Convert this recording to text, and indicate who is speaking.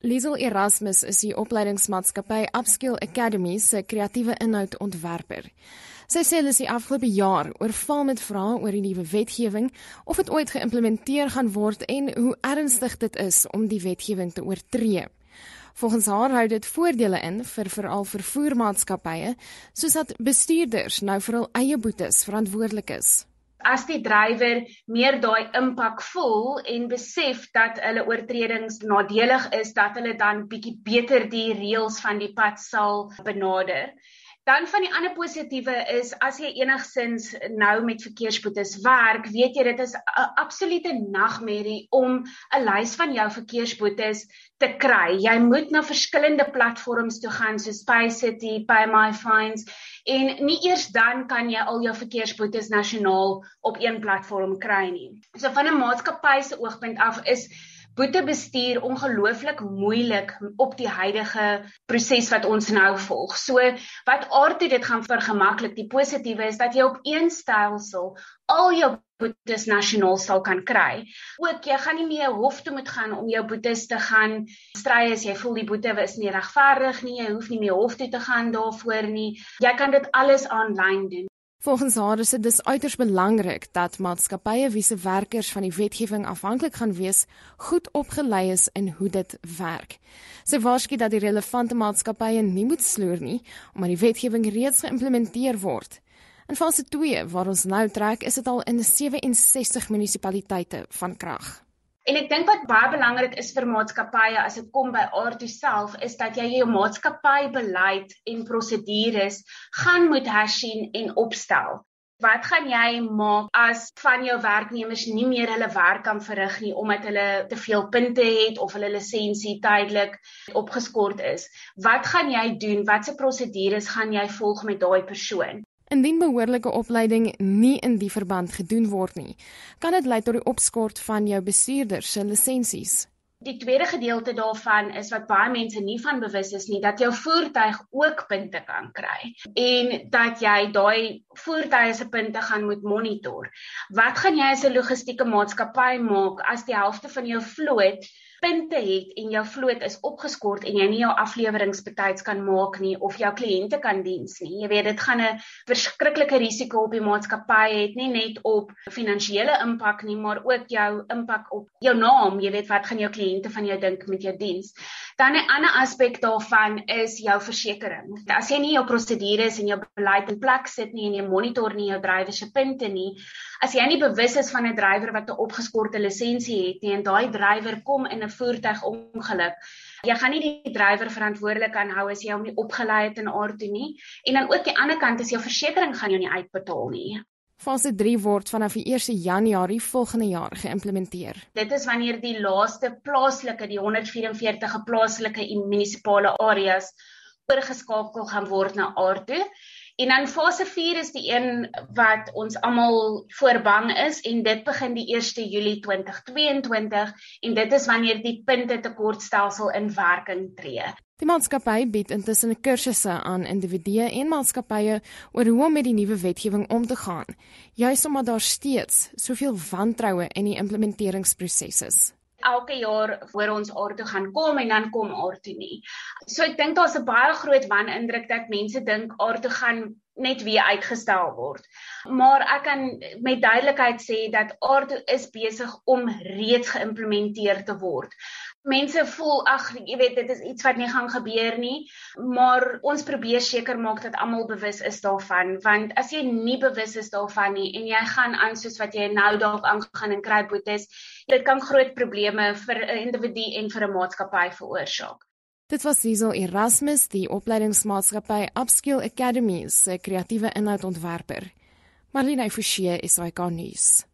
Speaker 1: Liesel Erasmus is die opleidingsmaatskappy Upskill Academy se kreatiewe inhoudontwerper. Sy sê hulle is die afgelope jaar oorval met vrae oor die nuwe wetgewing, of dit ooit geïmplementeer gaan word en hoe ernstig dit is om die wetgewing te oortree. Volgens haar hou dit voordele in vir veral vervoermaatskappye, soos dat bestuurders nou vir hul eie boetes verantwoordelik is
Speaker 2: as die drywer meer daai impak voel en besef dat hulle oortredings nadelig is dat hulle dan bietjie beter die reëls van die pad sal benader. Dan van die ander positiewe is as jy enigsins nou met verkeersboetes werk, weet jy dit is 'n absolute nagmerrie om 'n lys van jou verkeersboetes te kry. Jy moet na verskillende platforms toe gaan soos PayCity, PayMyFines en nie eers dan kan jy al jou verkeersboetes nasionaal op een platform kry nie. So van 'n maatskappy se oogpunt af is boetebestuur ongelooflik moeilik op die huidige proses wat ons nou volg. So wat aardie dit gaan vergemaklik. Die positiewe is dat jy op een stelsel al jou boetes nasionaal sal kan kry. Ook jy gaan nie meer hof toe moet gaan om jou boetes te gaan stry as jy voel die boete is nie regverdig nie. Jy hoef nie meer hof toe te gaan daarvoor nie. Jy kan dit alles aanlyn doen.
Speaker 1: Volgens haar is dit dus uiters belangrik dat maatskappye wie se werkers van die wetgewing afhanklik gaan wees, goed opgelei is in hoe dit werk. Sy waarsku dat die relevante maatskappye nie moet sloer nie, omdat die wetgewing reeds geïmplementeer word. In fase 2 waar ons nou trek, is dit al in 67 munisipaliteite van krag.
Speaker 2: En ek dink wat baie belangrik is vir maatskappye as dit kom by aard self is dat jy jou maatskappybeleid en prosedures gaan moet hersien en opstel. Wat gaan jy maak as van jou werknemers nie meer hulle werk kan verrig nie omdat hulle te veel punte het of hulle lisensie tydelik opgeskort is? Wat gaan jy doen? Watse prosedures gaan jy volg met daai persoon?
Speaker 1: Indien behoorlike opleiding nie in die verband gedoen word nie, kan dit lei tot die opskort van jou bestuurder se lisensies.
Speaker 2: Die tweede gedeelte daarvan is wat baie mense nie van bewus is nie, dat jou voertuig ook punte kan kry en dat jy daai voertuie se punte gaan moet monitor. Wat gaan jy as 'n logistieke maatskappy maak as die helfte van jou vloot punte het en jou vloot is opgeskort en jy nie jou afleweringsbetyds kan maak nie of jou kliënte kan diens nie. Jy weet dit gaan 'n verskriklike risiko op die maatskappy het nie net op finansiële impak nie, maar ook jou impak op jou naam. Jy weet wat gaan jou kliënte van jou dink met jou diens. Dan 'n ander aspek daarvan is jou versekerings. As jy nie jou prosedures en jou beleid in plek sit nie en jy monitor nie jou drywer se punte nie, as jy nie bewus is van 'n drywer wat 'n opgeskorte lisensie het nie en daai drywer kom in 'n voertuigongeluk. Jy gaan nie die drywer verantwoordelik aanhou as jy hom nie opgelei het in aard toe nie. En dan ook die ander kant is jou versekerings gaan jou nie uitbetaal nie.
Speaker 1: Fase 3 word vanaf die 1 Januarie volgende jaar geïmplementeer.
Speaker 2: Dit is wanneer die laaste plaaslike, die 144 plaaslike en munisipale areas oorgeskakel gaan word na aard toe. En dan fase 4 is die een wat ons almal voorbang is en dit begin die 1 Julie 2022 en dit is wanneer die punte tekortstelsel in werking tree.
Speaker 1: Die maatskappy bied intussen kursusse aan individue en maatskappye oor hoe om met die nuwe wetgewing om te gaan, juis omdat daar steeds soveel wantroue in die implementeringsproses is
Speaker 2: elke jaar voor ons aard toe gaan kom en dan kom aard toe nie. So ek dink daar's 'n baie groot wanindruk dat mense dink aard toe gaan net weer uitgestel word. Maar ek kan met duidelikheid sê dat aard is besig om reeds geïmplementeer te word mense voel ag jy weet dit is iets wat nie gaan gebeur nie maar ons probeer seker maak dat almal bewus is daarvan want as jy nie bewus is daarvan nie en jy gaan aan soos wat jy nou dalk aangaan en kry boetes dit kan groot probleme vir 'n individu en vir 'n maatskappy veroorsaak.
Speaker 1: Dit was Cecil Erasmus die opleidingsmaatskappy Upskill Academy se kreatiewe inhoudontwerper Marlene Forsie is hy kan nuus